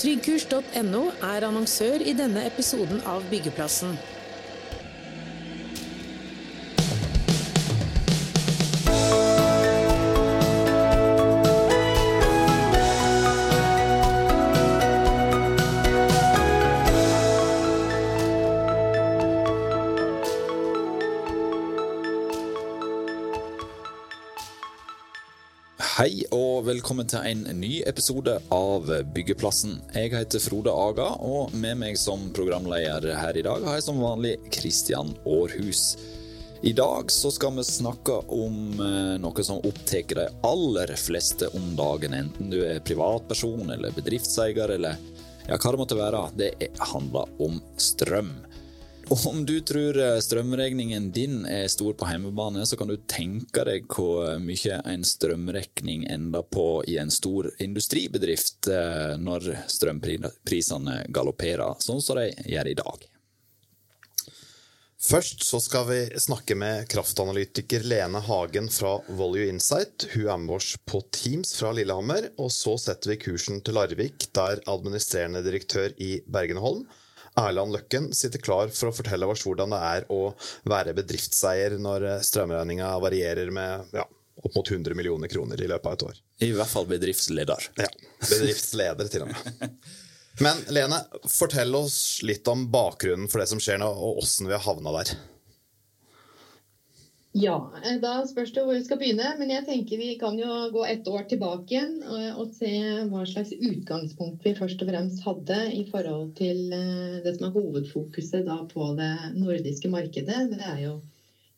Tryggkurs.no er annonsør i denne episoden av Byggeplassen. Velkommen til en ny episode av Byggeplassen. Jeg heter Frode Aga, og med meg som programleder her i dag har jeg som vanlig Kristian Aarhus. I dag så skal vi snakke om eh, noe som opptar de aller fleste om dagen, enten du er privatperson eller bedriftseier eller ja, hva det måtte være. Det handler om strøm. Om du tror eh, strømregningen din er stor på hjemmebane, så kan du tenke deg hvor mye en strømregning ender på i en stor industribedrift eh, når strømprisene galopperer, sånn som de gjør i dag. Først så skal vi snakke med kraftanalytiker Lene Hagen fra Volue Insight. Hun er med oss på Teams fra Lillehammer. Og så setter vi kursen til Larvik, der administrerende direktør i Bergenholm Erland Løkken sitter klar for å fortelle oss hvordan det er å være bedriftseier når strømregninga varierer med ja, opp mot 100 millioner kroner i løpet av et år. I hvert fall bedriftsleder. Ja, bedriftsleder til og med. Men Lene, fortell oss litt om bakgrunnen for det som skjer nå, og åssen vi har havna der. Ja, eh, da spørs det hvor vi skal begynne. Men jeg tenker vi kan jo gå ett år tilbake igjen og, og, se hva slags utgangspunkt vi først og fremst hadde i forhold til uh, det som er hovedfokuset da på det nordiske markedet. Det er jo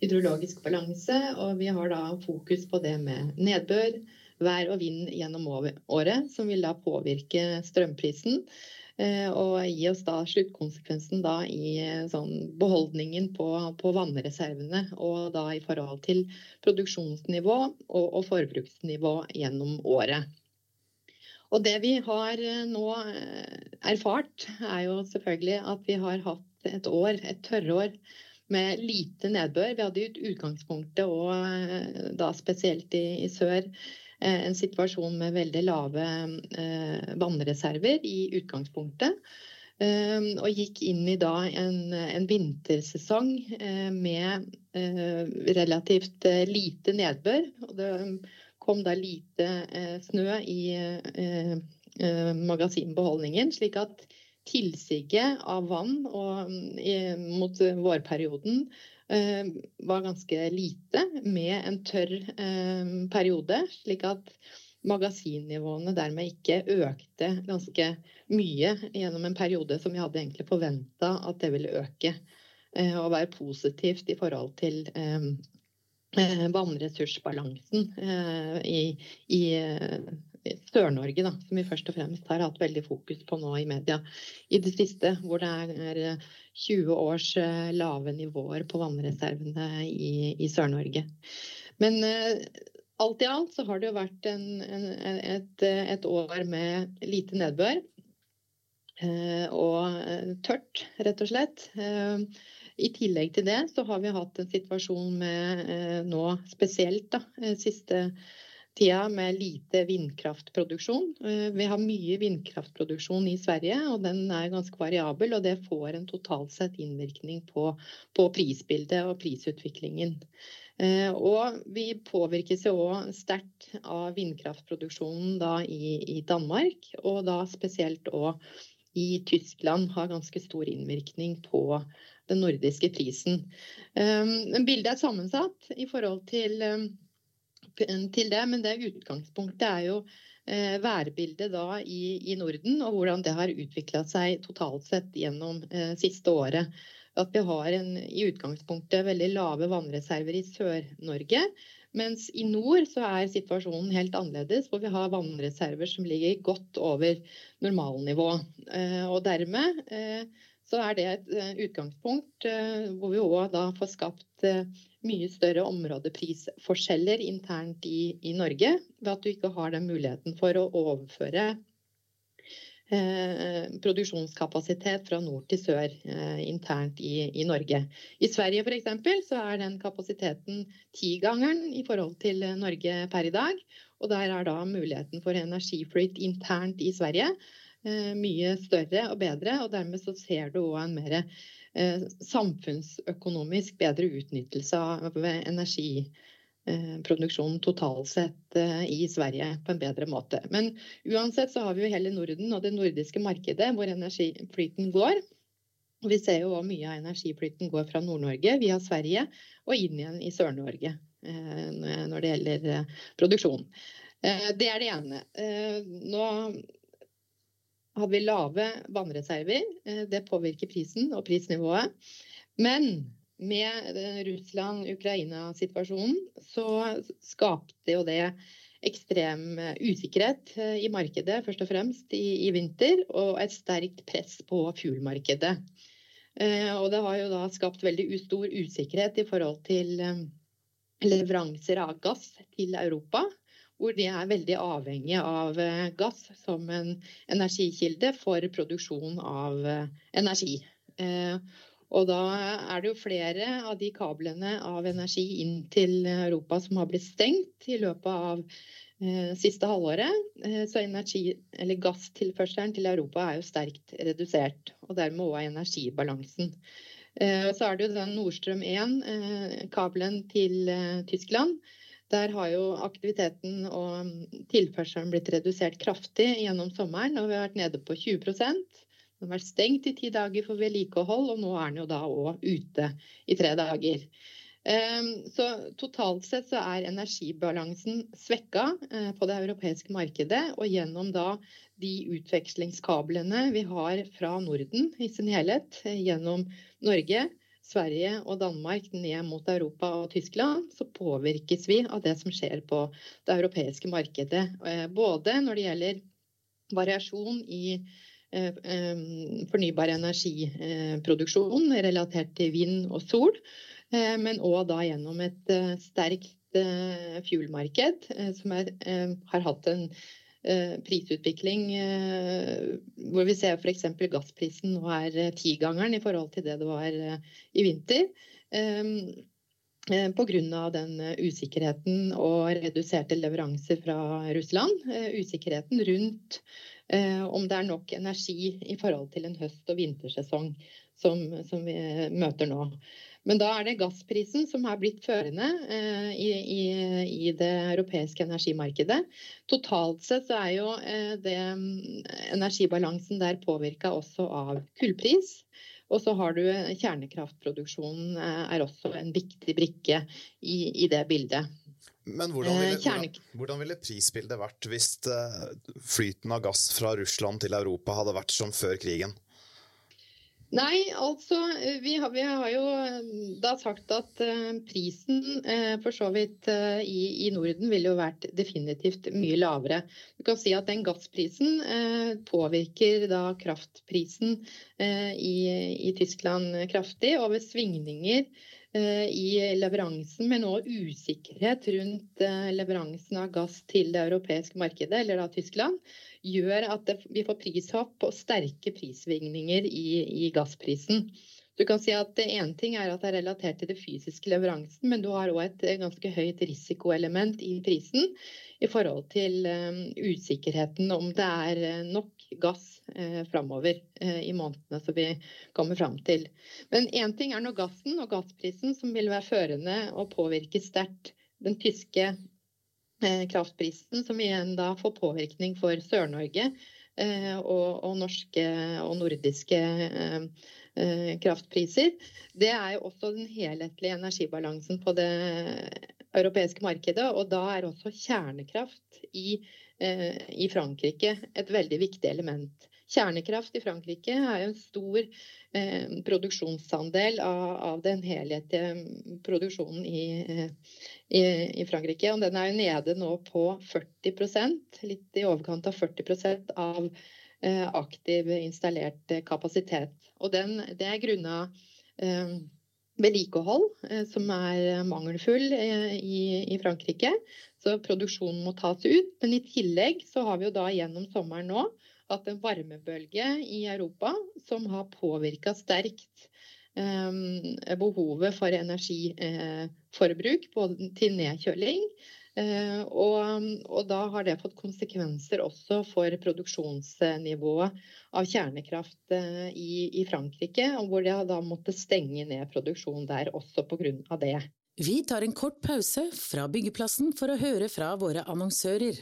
hydrologisk balanse, og vi har da fokus på det med nedbør, vær og vind gjennom året, som vil da påvirke strømprisen. Eh, og gi oss da sluttkonsekvensen da i eh, sånn beholdningen på, på, vannreservene. Og da i forhold til produksjonsnivå og, og forbruksnivå gjennom året. Og det vi har eh, nå erfart, er jo selvfølgelig at vi har hatt et år, et tørrår, med lite nedbør. Vi hadde i utgangspunktet og da spesielt i, i sør en situasjon med veldig lave eh, vannreserver i utgangspunktet. Eh, og gikk inn i da en, en vintersesong med relativt lite nedbør. Og det kom da lite snø i magasinbeholdningen, slik at tilsiget av vann og, mot vårperioden Eh, var ganske lite, med en tørr eh, periode. Slik at magasinnivåene dermed ikke økte ganske mye gjennom en periode som vi hadde egentlig forventa at det ville øke. Eh, og være positivt i forhold til vannressursbalansen i, i Sør-Norge, da, som vi først og fremst har hatt veldig fokus på nå i media i det siste. Hvor det er 20 eh, års eh, lave nivåer på vannreservene i, i Sør-Norge. Men eh, alt i alt så har det jo vært en, en, et, et, år med lite nedbør. Og tørt, rett og slett. I tillegg til det så har vi hatt en situasjon med nå spesielt da, siste tida med lite vindkraftproduksjon. Eh, vi har mye vindkraftproduksjon i Sverige, og den er ganske variabel. Og det får en totalt sett innvirkning på, på prisbildet og prisutviklingen. Eh, og vi påvirkes jo òg sterkt av vindkraftproduksjonen da i, i Danmark, og da spesielt òg i Tyskland har ganske stor innvirkning på den nordiske prisen. Eh, bildet er sammensatt i forhold til til det, men det utgangspunktet er jo eh, værbildet da i, i, Norden, og hvordan det har utvikla seg totalt sett gjennom eh, siste året. At vi har en, i utgangspunktet veldig lave vannreserver i Sør-Norge. Mens i nord så er situasjonen helt annerledes, hvor vi har vannreserver som ligger godt over normalnivå. Eh, og dermed eh, så er det et eh, utgangspunkt eh, hvor vi òg da får skapt eh, mye større områdeprisforskjeller internt i, i, Norge, ved at du ikke har den muligheten for å overføre eh, produksjonskapasitet fra nord til sør eh, internt i, i, Norge. I Sverige f.eks. så er den kapasiteten tigangeren i forhold til Norge per i dag. Og der er da muligheten for energiflyt internt i Sverige mye større og bedre. Og dermed så ser du òg en mer samfunnsøkonomisk bedre utnyttelse av energiproduksjonen totalt sett i Sverige på en bedre måte. Men uansett så har vi jo hele Norden og det nordiske markedet hvor energiflyten går. Vi ser jo mye av energiflyten går fra Nord-Norge via Sverige og inn igjen i Sør-Norge når det gjelder produksjon. Det er det ene. Nå hadde vi lave vannreserver. Det påvirker prisen og prisnivået. Men med Russland-Ukraina-situasjonen så skapte jo det ekstrem usikkerhet i markedet, først og fremst i vinter, og et sterkt press på fuelmarkedet. Og det har jo da skapt veldig stor usikkerhet i forhold til leveranser av gass til Europa. Hvor de er veldig avhengig av gass som en energikilde for produksjon av energi. Og da er det jo flere av de kablene av energi inn til Europa som har blitt stengt i løpet av siste halvåret. Så energi, gasstilførselen til Europa er jo sterkt redusert, og dermed òg energibalansen. Så er det jo den Nordstrøm 1 kabelen til Tyskland. Der har jo aktiviteten og tilførselen blitt redusert kraftig gjennom sommeren, og vi har vært nede på 20%. Den har vært stengt i ti dager for vedlikehold, og nå er den jo da òg ute i tre dager. Så totalt sett så er energibalansen svekket på det europeiske markedet. Og gjennom da de utvekslingskablene vi har fra Norden i sin helhet, gjennom Norge, Sverige og Danmark ned mot Europa og Tyskland, så påvirkes vi av det som skjer på det europeiske markedet. Både når det gjelder variasjon i fornybar energiproduksjon relatert til vind og sol, men òg da gjennom et sterkt fuelmarked som har hatt en prisutvikling hvor vi ser eksempel gassprisen nå er tigangeren i forhold til det det var i vinter. Grunn av den usikkerheten og reduserte leveranser fra Russland. Usikkerheten rundt om det er nok energi i forhold til en høst- og vintersesong som vi møter nå. Men da er det gassprisen som har blitt førende i det europeiske energimarkedet. Totalt sett så er jo det energibalansen der påvirket også av kullpris. Og så har du kjernekraftproduksjonen er også en viktig brikke i det bildet. Men hvordan ville prisbildet vært hvis flyten av gass fra Russland til Europa hadde vært som før krigen? Nei, altså vi har jo da sagt at prisen for så vidt i Norden ville jo vært definitivt mye lavere. Du kan si at den gassprisen påvirker da kraftprisen i Tyskland kraftig. Og ved svingninger i leveransen, men også usikkerhet rundt leveransen av gass til det europeiske markedet, eller da Tyskland, gjør at vi får prishopp og sterke prissvingninger i gassprisen. Du kan si at Én ting er at det er relatert til det fysiske leveransen, men du har også et ganske høyt risikoelement i prisen i forhold til usikkerheten om det er nok gass fremover i månedene som vi kommer frem til. Men en ting er nå gassen og gassprisen som vil være førende og påvirke sterkt den tyske kraftprisen, som igjen da får påvirkning for Sør-Norge og norske og nordiske kraftpriser. Det er jo også den helhetlige energibalansen på det europeiske markedet, og da er også kjernekraft i Frankrike et veldig viktig element. Kjernekraft i Frankrike er en stor produksjonsandel av den helhetlige produksjonen i Frankrike. Og den er jo nede nå på 40%, litt i overkant av 40% av aktiv installert kapasitet. Og det er grunnet vedlikehold som er mangelfull i Frankrike. Så produksjonen må tas ut. Men i tillegg så har vi jo da gjennom sommeren nå hatt en varmebølge i Europa som har påvirket sterkt behovet for energiforbruk både til nedkjøling Og, og, da har det fått konsekvenser også for produksjonsnivået av kjernekraft i, i Frankrike, hvor de da måtte stenge ned produksjonen der også pga. det. Vi tar en kort pause fra byggeplassen for å høre fra våre annonsører.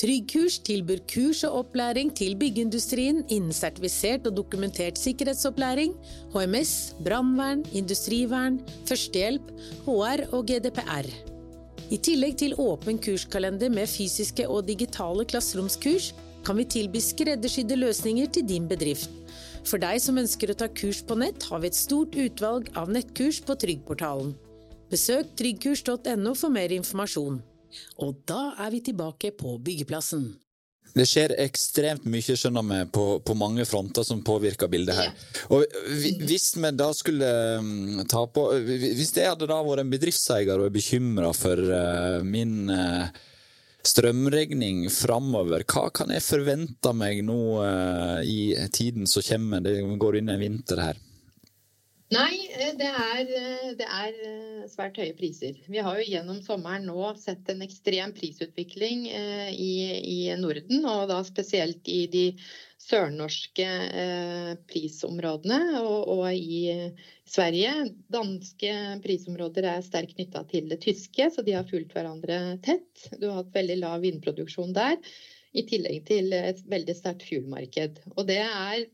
Tryggkurs tilbyr kurs og opplæring til byggeindustrien innen sertifisert og dokumentert sikkerhetsopplæring, HMS, brannvern, industrivern, førstehjelp, HR og GDPR. I tillegg til åpen kurskalender med fysiske og digitale klasseromskurs, kan vi tilby skreddersydde løsninger til din bedrift. For deg som ønsker å ta kurs på nett, har vi et stort utvalg av nettkurs på Tryggportalen. Besøk tryggkurs.no for mer informasjon. Og da er vi tilbake på byggeplassen. Det skjer ekstremt mye skjønner vi, på, på, mange fronter som påvirker bildet her. Og Hvis vi da skulle mm, ta på Hvis jeg hadde da vært en bedriftseier og er bekymra for uh, min uh, strømregning framover, hva kan jeg forvente meg nå uh, i tiden som kommer? Det går inn en vinter her. Nei, eh, det er, eh, det er, eh, svært høye priser. Vi har jo gjennom sommeren nå sett en ekstrem prisutvikling i, i Norden, og da spesielt i de sørnorske prisområdene og, og, i Sverige. Danske prisområder er sterkt knytta til det tyske, så de har fulgt hverandre tett. Du har hatt veldig lav vindproduksjon der, i tillegg til et veldig sterkt fuelmarked. Og det er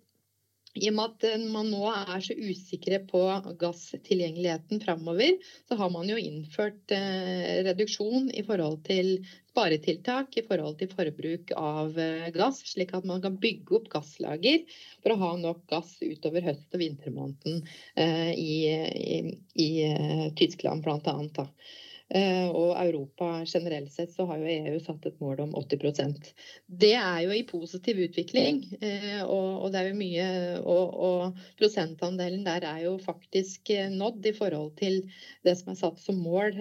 i og med at eh, man nå er så usikre på gasstilgjengeligheten framover, så har man jo innført eh, reduksjon i forhold til sparetiltak i forhold til forbruk av eh, gass, slik at man kan bygge opp gasslager for å ha nok gass utover høst- og vintermåneden i, i, i Tyskland bl.a. Eh, og Europa generelt sett så har jo EU satt et mål om 80% Det er jo i positiv utvikling. Eh, og, det er jo mye og, prosentandelen der er jo faktisk eh, nådd i forhold til det som er satt som mål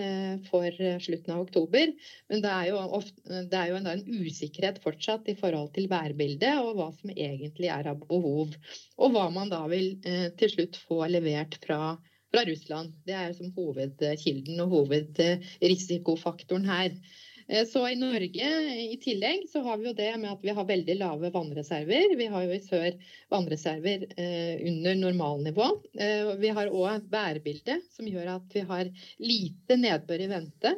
for slutten av oktober. Men det er jo, ofte, det er jo en, usikkerhet fortsatt i forhold til værbildet og hva som egentlig er av behov. Og hva man da vil til slutt få levert fra fra Russland. Det er som hovedkilden og hovedrisikofaktoren her. Eh, så i Norge i tillegg så har vi jo det med at vi har veldig lave vannreserver. Vi har jo i sør vannreserver eh, under normalnivå. Eh, vi har òg et værbilde som gjør at vi har lite nedbør i vente.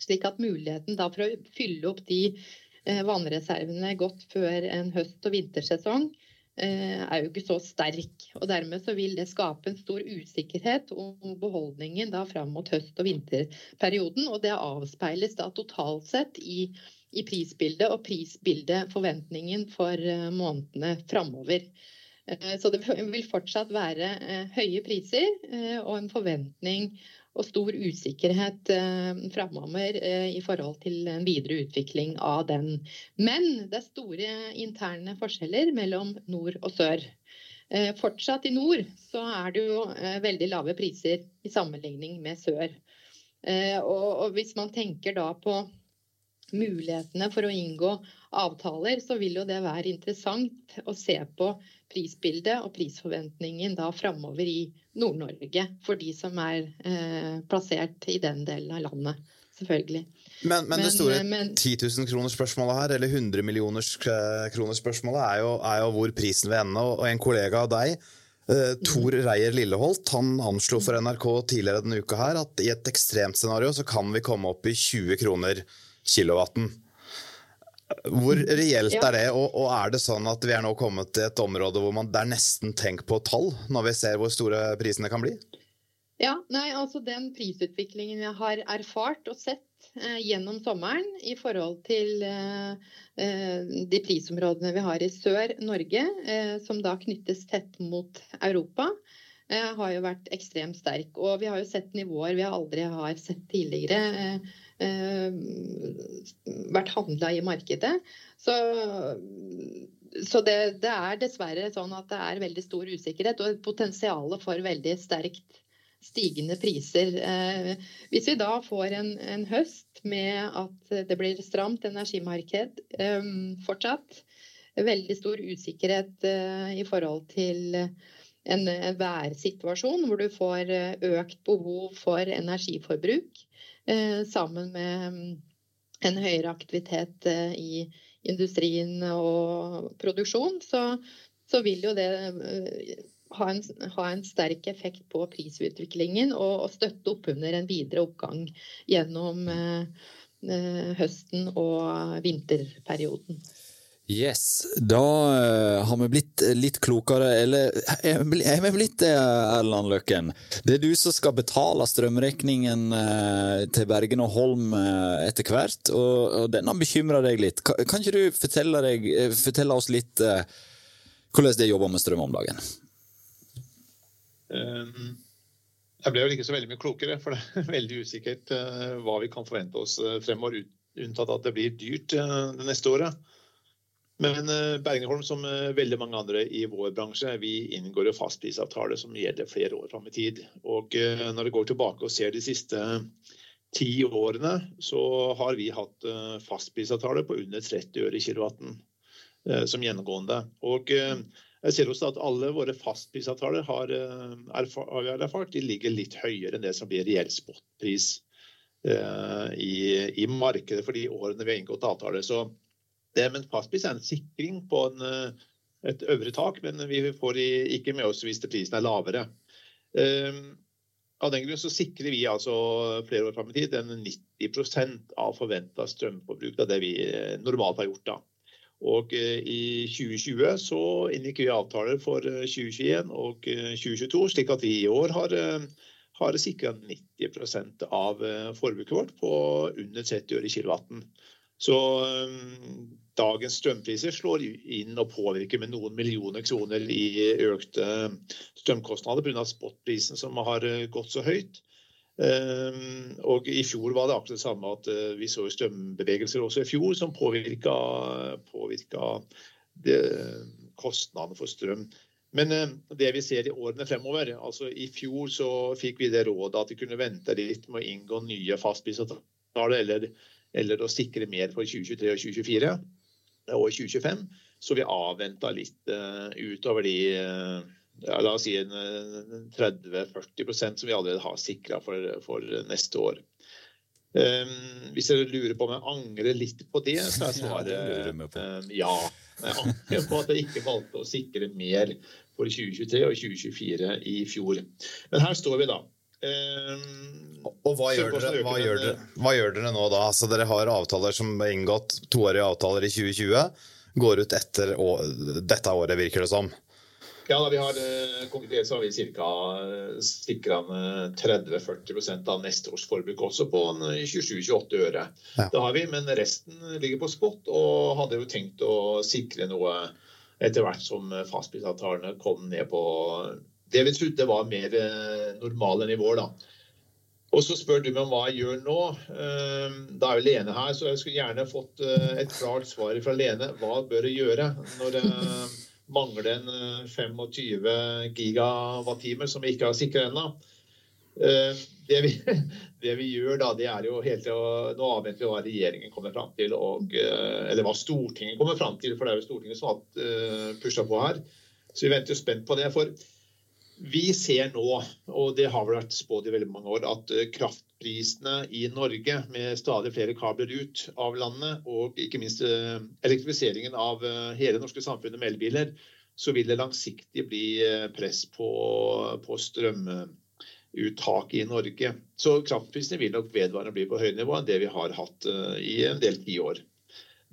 Slik at muligheten da for å fylle opp de vannreservene godt før en høst- og vintersesong er jo ikke så sterk. og Dermed så vil det skape en stor usikkerhet om beholdningen da fram mot høst- og vinterperioden. og Det avspeiles da totalt sett i, i prisbildet og prisbildet forventningen for eh, månedene framover. Eh, så det vil fortsatt være høye priser og en forventning og stor usikkerhet eh, framover eh, i forhold til en videre utvikling av den. Men det er store interne forskjeller mellom nord og sør. Eh, fortsatt i nord så er det jo eh, veldig lave priser i sammenligning med sør. Eh, og, og hvis man tenker da på mulighetene for å inngå avtaler, så vil jo det være interessant å se på prisbildet og prisforventningen da framover i Nord-Norge for de som er eh, plassert i den delen av landet. Selvfølgelig. Men, men, det store 10 000 kroners spørsmålet her, eller 100 millioners kroner-spørsmålet, er er jo hvor prisen vil ende. Og en kollega av deg, eh, Tor mm. Reier Lilleholt, han anslo for NRK tidligere denne uka her at i et ekstremt scenario så kan vi komme opp i 20 kroner kilowatten. Hvor reelt er det, og, og, er det sånn at vi er nå kommet til et område hvor man, det er nesten tenk på tall, når vi ser hvor store prisene kan bli? Ja, nei, altså Den prisutviklingen jeg har erfart og sett eh, gjennom sommeren i forhold til eh, eh de prisområdene vi har i Sør-Norge, eh, som da knyttes tett mot Europa, eh, har jo vært ekstremt sterk. Og vi har jo sett nivåer vi aldri har sett tidligere Eh, vært handla i markedet. Så, så det, det, er dessverre sånn at det er veldig stor usikkerhet og potensialet for veldig sterkt stigende priser. Eh, hvis vi da får en, en, høst med at det blir stramt energimarked eh, fortsatt, veldig stor usikkerhet i forhold til en værsituasjon hvor du får økt behov for energiforbruk, sammen med mm, en høyere aktivitet i industrien og produksjon, så, så vil jo det ha en, ha en, sterk effekt på prisutviklingen og, og støtte oppunder en videre oppgang gjennom eh, eh høsten og vinterperioden. Yes, da uh, har vi blitt litt klokere, eller er vi blitt det, Erland Løkken? Det er du som skal betale strømregningen uh, til Bergen og Holm etter hvert, og, den har bekymra deg litt. Kan, ikke du fortelle, deg, fortelle oss litt hvordan det jobber med strøm om dagen? Um, jeg ble vel ikke så veldig mye klokere, for det er veldig usikkert hva vi kan forvente oss fremover, unntatt at det blir dyrt det neste året. Men Bergenholm, som veldig mange andre i vår bransje, vi inngår jo fastprisavtale som gjelder flere år fram i tid. Og når vi går tilbake og ser de siste ti årene, så har vi hatt fastprisavtale på under 30 øre i kilowatten som gjennomgående. Og jeg ser også at alle våre fastprisavtaler har, eh, har erfart, de ligger litt høyere enn det som blir reell spotpris i, i, markedet for de årene vi har inngått avtaler. Så det med fastpris er en sikring på en, eh, et øvre tak, men vi får ikke med oss hvis prisen er lavere. Uh, av den grunn så sikrer vi altså flere år fram i tid en 90% av forventa strømforbruk av det vi normalt har gjort. da. Og eh, i 2020 så inngikk vi avtaler for 2021 eh, og 2022, eh, slik at vi i år har, har sikra 90% av forbruket vårt på under 30 øre kilowatten. Så dagens strømpriser slår inn og påvirker med noen millioner kroner i økte strømkostnader pga. spotprisen som har gått så høyt. Og I fjor var det akkurat det samme at eh, vi så strømbevegelser også i fjor som påvirka, påvirka kostnadene for strøm. Men eh, det vi ser i årene fremover altså I fjor så fikk vi det rådet at vi kunne vente litt med å inngå nye fastprisavtaler eller, eller å sikre mer for 2023 og 2024 og 2025. Så vi avventa litt uh, utover de uh, ja, la oss si en 30-40% som vi allerede har sikra for, for, neste år. Um, hvis dere lurer på om jeg angrer litt på det, så er svaret ja. Jeg angrer på at jeg ikke valgte å sikre mer for 2023 og 2024 i fjor. Men her står vi, da. Um, og hva gjør, dere, hva, gjør dere, hva gjør, dere, nå da? Altså, dere har avtaler som er inngått, toårige avtaler i 2020. Går ut etter å, dette året, virker det som. Ja, da, vi har, eh, Konkret så har vi ca. 30-40 av neste års forbruk også på 27-28 øre. Ja. Det har vi, men resten ligger på spot, og hadde jo tenkt å sikre noe etter hvert som fastprisavtalene kom ned på det vi trodde var mer eh, normale nivåer. da. Og så spør du meg om hva jeg gjør nå. Eh, da er jo Lene her, så jeg skulle gjerne fått et klart svar fra Lene. Hva bør jeg gjøre når det mangler en 25 eh, gigawattimer som vi ikke har sikra ennå. Eh, det, det, vi gjør da, det er jo helt til å Nå avventer vi hva regjeringen kommer fram til, og, eh, eller hva Stortinget kommer fram til, for det er jo Stortinget som har pusha på her. Så vi venter jo spent på det. For vi ser nå, og det har vært spådd i veldig mange år, at kraftprisene i Norge med stadig flere kabler ut av landet, og ikke minst eh, elektrifiseringen av eh, hele det norske samfunnet med elbiler, så vil det langsiktig bli eh, press på, på strømuttaket i Norge. Så kraftprisene vil nok vedvarende bli på høyere nivå enn det vi har hatt i en del tiår.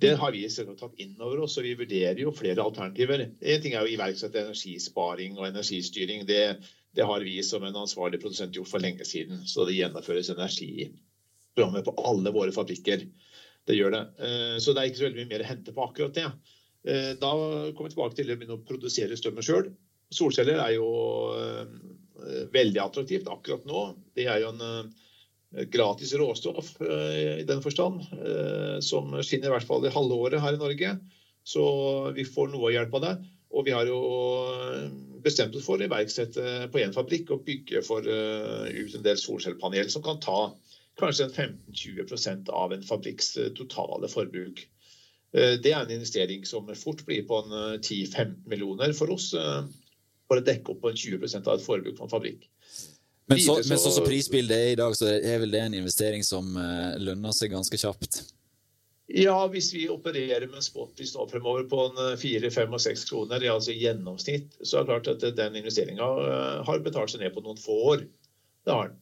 Det har vi tatt inn over oss, og vi vurderer jo flere alternativer. En ting er å iverksette energisparing og energistyring. Det, det, har vi som en ansvarlig produsent gjort for lenge siden. Så det gjennomføres energiprogrammer på alle våre fabrikker. Det gjør det. Eh, så det er ikke så veldig mye mer å hente på akkurat det. Eh, da kommer vi tilbake til å begynne å produsere strømmen sjøl. Solceller er jo eh, veldig attraktivt akkurat nå. Det er jo en gratis råstoff eh, i den forstand, eh, som skinner i hvert fall i halve året her i Norge. Så vi får noe hjelp av det. Og vi har jo bestemt oss for å iverksette på én fabrikk og bygge for ut en del solcellepanel som kan ta kanskje 15-20% av en fabrikks totale forbruk. Det er en investering som fort blir på 10-15 millioner for oss, for å dekke opp på 20% av et forbruk på en fabrikk. Men, så, men sånn som prisbildet er i dag, så er vel det en investering som uh, lønner seg ganske kjapt? Ja, hvis vi opererer med en spotpris nå fremover på en eh, fire, fem og seks kroner, altså i gjennomsnitt, så er det klart at den investeringa har betalt seg ned på noen få år. Det har den.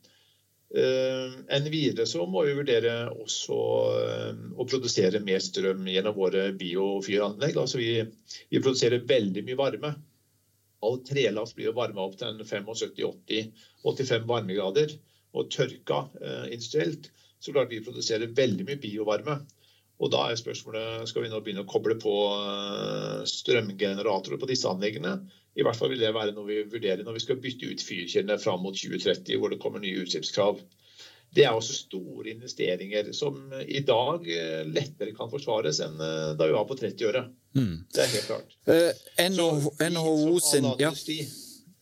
Enn videre så må vi vurdere også å produsere mer strøm gjennom våre biofyranlegg. Altså vi, vi produserer veldig mye varme all trelast blir jo varma opp til 75-80-85 varmegrader. Og tørka eh, industrielt, så klart vi produserer veldig mye biovarme. Og da er spørsmålet skal vi nå begynne å koble på eh, strømgeneratorer på disse anleggene. I hvert fall vil det være noe vi vurderer når vi skal bytte ut fyrkjelene fram mot 2030, hvor det kommer nye utslippskrav. Det er også store investeringer som i dag eh, lettere kan forsvares enn eh, da vi var på 30-året. Mm. Det er helt klart. Uh, NHO sin ja.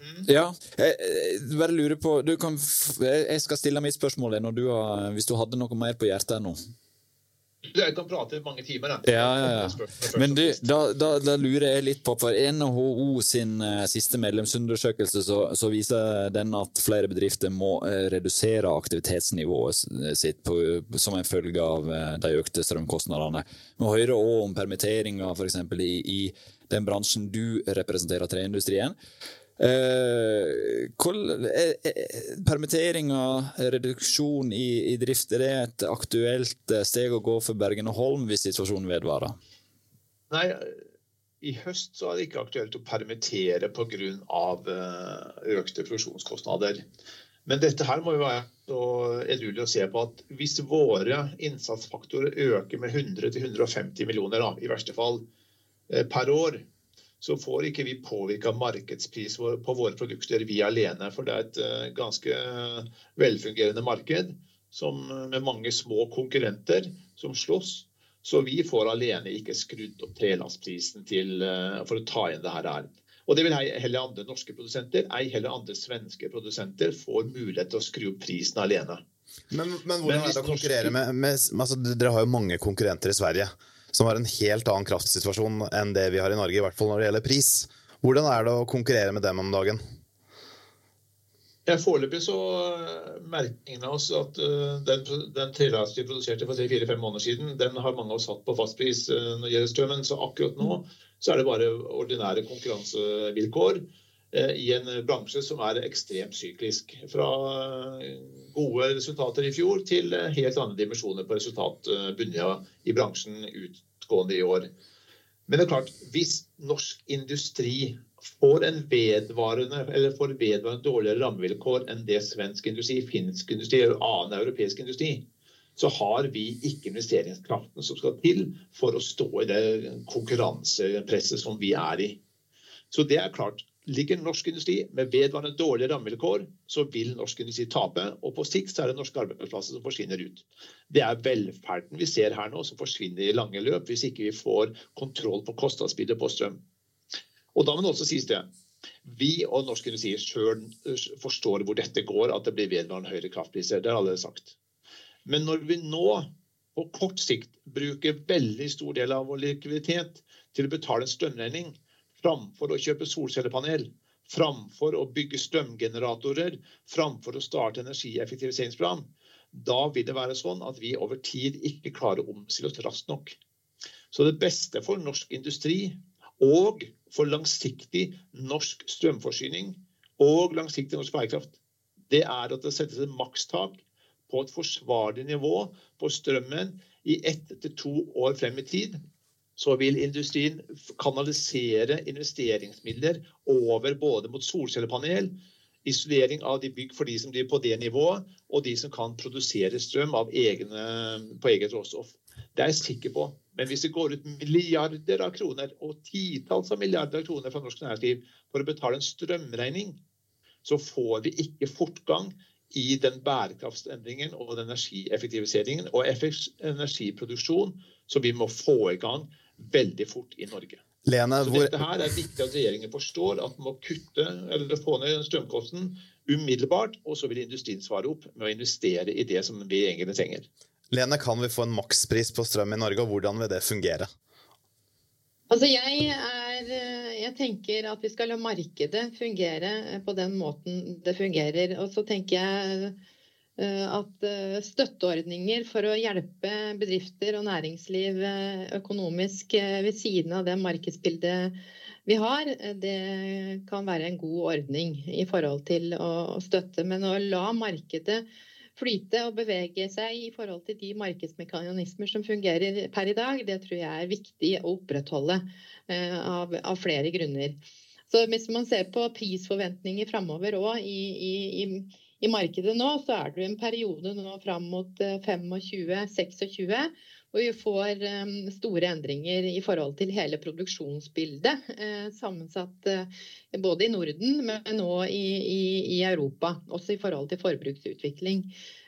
Mm. ja. Jeg, bare lurer på du kan, Jeg skal stille mitt spørsmål når du har, hvis du hadde noe mer på hjertet nå. Jeg kan prate i mange timer. Da. Ja, ja, ja. Men du, da, da, da, lurer jeg litt på, for NHO sin uh, siste medlemsundersøkelse så, så, viser den at flere bedrifter må uh, redusere aktivitetsnivået sitt på, som en følge av de økte strømkostnadene. Vi hører òg om permitteringer f.eks. I, i den bransjen du representerer, treindustrien. Eh, eh, eh, permitteringer, reduksjon i, i, drift, er det et aktuelt steg å gå for Bergen og Holm hvis situasjonen vedvarer? Nei, i høst så er det ikke aktuelt å permittere pga. økte produksjonskostnader. Men dette her må jo være edruelig å se på at hvis våre innsatsfaktorer øker med 100-150 millioner, da, i verste fall, per år, så får ikke vi påvirka markedspris på våre produkter vi alene. For det er et eh, ganske velfungerende marked som, med mange små konkurrenter som slåss. Så vi får alene ikke skrudd opp trelastprisen eh, for å ta inn det her. Og det vil heller andre norske produsenter, ei heller andre svenske produsenter, får mulighet til å skru opp prisen alene. Men, men hvordan er det å konkurrere med, med altså, Dere har jo mange konkurrenter i Sverige som har en helt annen kraftsituasjon enn det vi har i Norge, i hvert fall når det gjelder pris. Hvordan er det å konkurrere med dem om dagen? Ja, Foreløpig så eh, merker ingen av oss at uh, den, den trelasten vi produserte for fire-fem måneder siden, den har mange av oss hatt på fastpris uh, når det gjelder strømmen. Så akkurat nå så er det bare ordinære konkurransevilkår i en bransje som er ekstremt syklisk. Fra gode resultater i fjor til helt andre dimensjoner på resultatbunnene i bransjen utgående i år. Men det er klart, hvis norsk industri får en vedvarende eller får vedvarende dårligere rammevilkår enn det svensk industri, finsk industri eller annen europeisk industri, så har vi ikke investeringskraften som skal til for å stå i det konkurransepresset som vi er i. Så det er klart, Ligger norsk industri med vedvarende dårlige rammevilkår, så vil norsk industri tape. Og på sikt er det norske arbeidsplasser som forsvinner ut. Det er velferden vi ser her nå som forsvinner i lange løp, hvis ikke vi får kontroll på kostnadsbildet på strøm. Og da må det også sies det. Vi og norsk industri sjøl forstår hvor dette går, at det blir vedvarende høyere kraftpriser. Det har alle sagt. Men når vi nå på kort sikt bruker veldig stor del av vår likviditet til å betale en strømregning framfor å kjøpe solcellepanel, framfor å bygge strømgeneratorer, framfor å starte energieffektiviseringsplan, da vil det være sånn at vi over tid ikke klarer å omstille oss raskt nok. Så det beste for norsk industri og for langsiktig norsk strømforsyning og langsiktig norsk bærekraft, det er at det settes et makstak på et forsvarlig nivå på strømmen i ett til to år frem i tid, så vil industrien kanalisere investeringsmidler over både mot solcellepanel, isolering av de bygg for de som driver på det nivået, og de som kan produsere strøm egne, på eget råstoff. Det er jeg sikker på. Men hvis det går ut milliarder av kroner og titalls av milliarder av kroner fra norsk næringsliv for å betale en strømregning, så får vi ikke fortgang i den bærekraftsendringen og den energieffektiviseringen og energiproduksjon som vi må få i gang veldig fort i Norge. Lene, så dette her er viktig at regjeringen forstår at man må kutte eller få ned strømkosten umiddelbart, og så vil industrien svare opp med å investere i det som vi egentlig trenger. Lene, kan vi få en makspris på strøm i Norge, og hvordan vil det fungere? Altså jeg er, jeg, tenker at vi skal la markedet fungere på den måten det fungerer. Og så tenker jeg at støtteordninger for å hjelpe bedrifter og næringsliv økonomisk ved siden av det markedsbildet vi har, det kan være en god ordning i forhold til å støtte. Men å la markedet flyte og bevege seg i forhold til de markedsmekanismer som fungerer per i dag, det tror jeg er viktig å opprettholde eh, av, av flere grunner. Så hvis man ser på prisforventninger framover òg i, i, i, markedet nå, så er det en periode nå fram mot 25-26 eh, hvor vi får um, store endringer i forhold til hele produksjonsbildet. Eh, sammensatt eh, både i Norden, men nå i, i, i, Europa. Også i forhold til forbruksutvikling.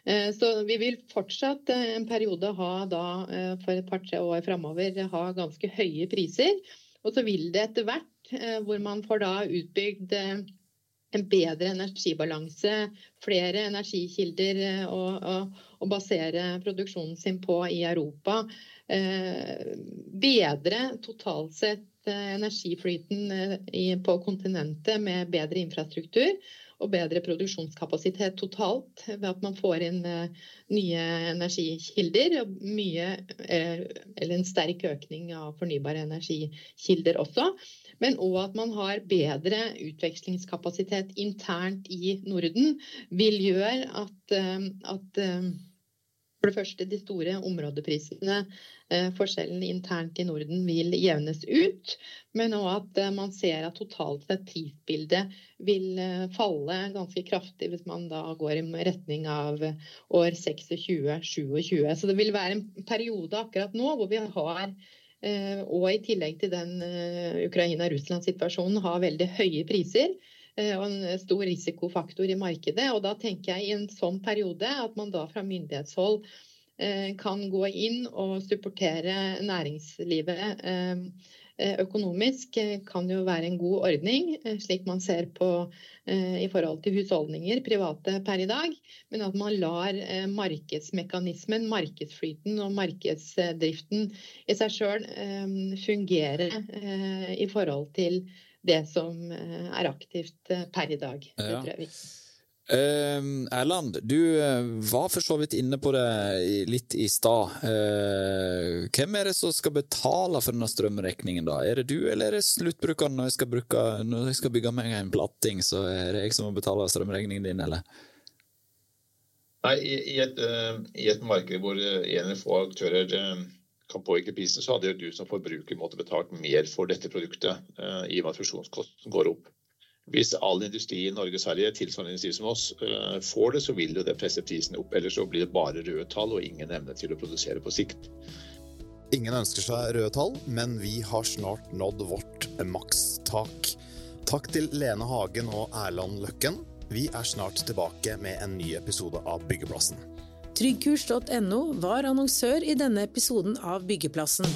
Eh, så vi vil fortsatt eh, en periode ha da, eh, for et par-tre år framover ha ganske høye priser. Og så vil det etter hvert, eh, hvor man får da utbygd en bedre energibalanse, flere energikilder eh, å, å, å, basere produksjonen sin på i Europa. Eh, bedre totalt sett eh, energiflyten på kontinentet med bedre infrastruktur og bedre produksjonskapasitet totalt ved at man får inn nye energikilder. og mye, Eller en sterk økning av fornybare energikilder også. Men òg at man har bedre utvekslingskapasitet internt i Norden, vil gjøre at, eh, at eh, for det første, de store områdeprisene, eh, forskjellen internt i Norden, vil jevnes ut. Men òg at man ser at totalt sett prisbildet vil falle ganske kraftig hvis man da går i retning av år 26-27. Så det vil være en periode akkurat nå hvor vi har og i tillegg til den eh, Ukraina-Russland-situasjonen har veldig høye priser eh, og en stor risikofaktor i markedet. Og da tenker jeg i en sånn periode at man da fra myndighetshold kan gå inn og supportere næringslivet Eh, økonomisk eh, kan jo være en god ordning, eh, slik man ser på i forhold til husholdninger, private per i dag. Men at man lar markedsmekanismen, markedsflyten og markedsdriften i seg sjøl fungere i forhold til det som er aktivt per i dag. Det tror jeg er viktig. Uh, Erland, du uh, var for så vidt inne på det litt i stad. Uh, hvem er det som skal betale for denne strømregningen, da? Er det du, eller er det sluttbrukeren når jeg skal, bruke, når jeg skal bygge meg en platting, så er det jeg som må betale strømregningen din, eller? Nei, i, et, uh, i et, marked hvor en eller få aktører kan påvirke prisen, så hadde jo du som forbruker måttet betalt mer for dette produktet, i og med at fusjonskosten går opp. Hvis all industri i Norge og Sverige tilsvarende industri som oss eh, får det, så vil det presse prisene opp. Ellers så blir det bare røde tall og ingen evne til å produsere på sikt. Ingen ønsker seg røde tall, men vi har snart nådd vårt makstak. Takk til Lene Hagen og Erland Løkken. Vi er snart tilbake med en ny episode av Byggeplassen. Tryggkurs.no var annonsør i denne episoden av Byggeplassen.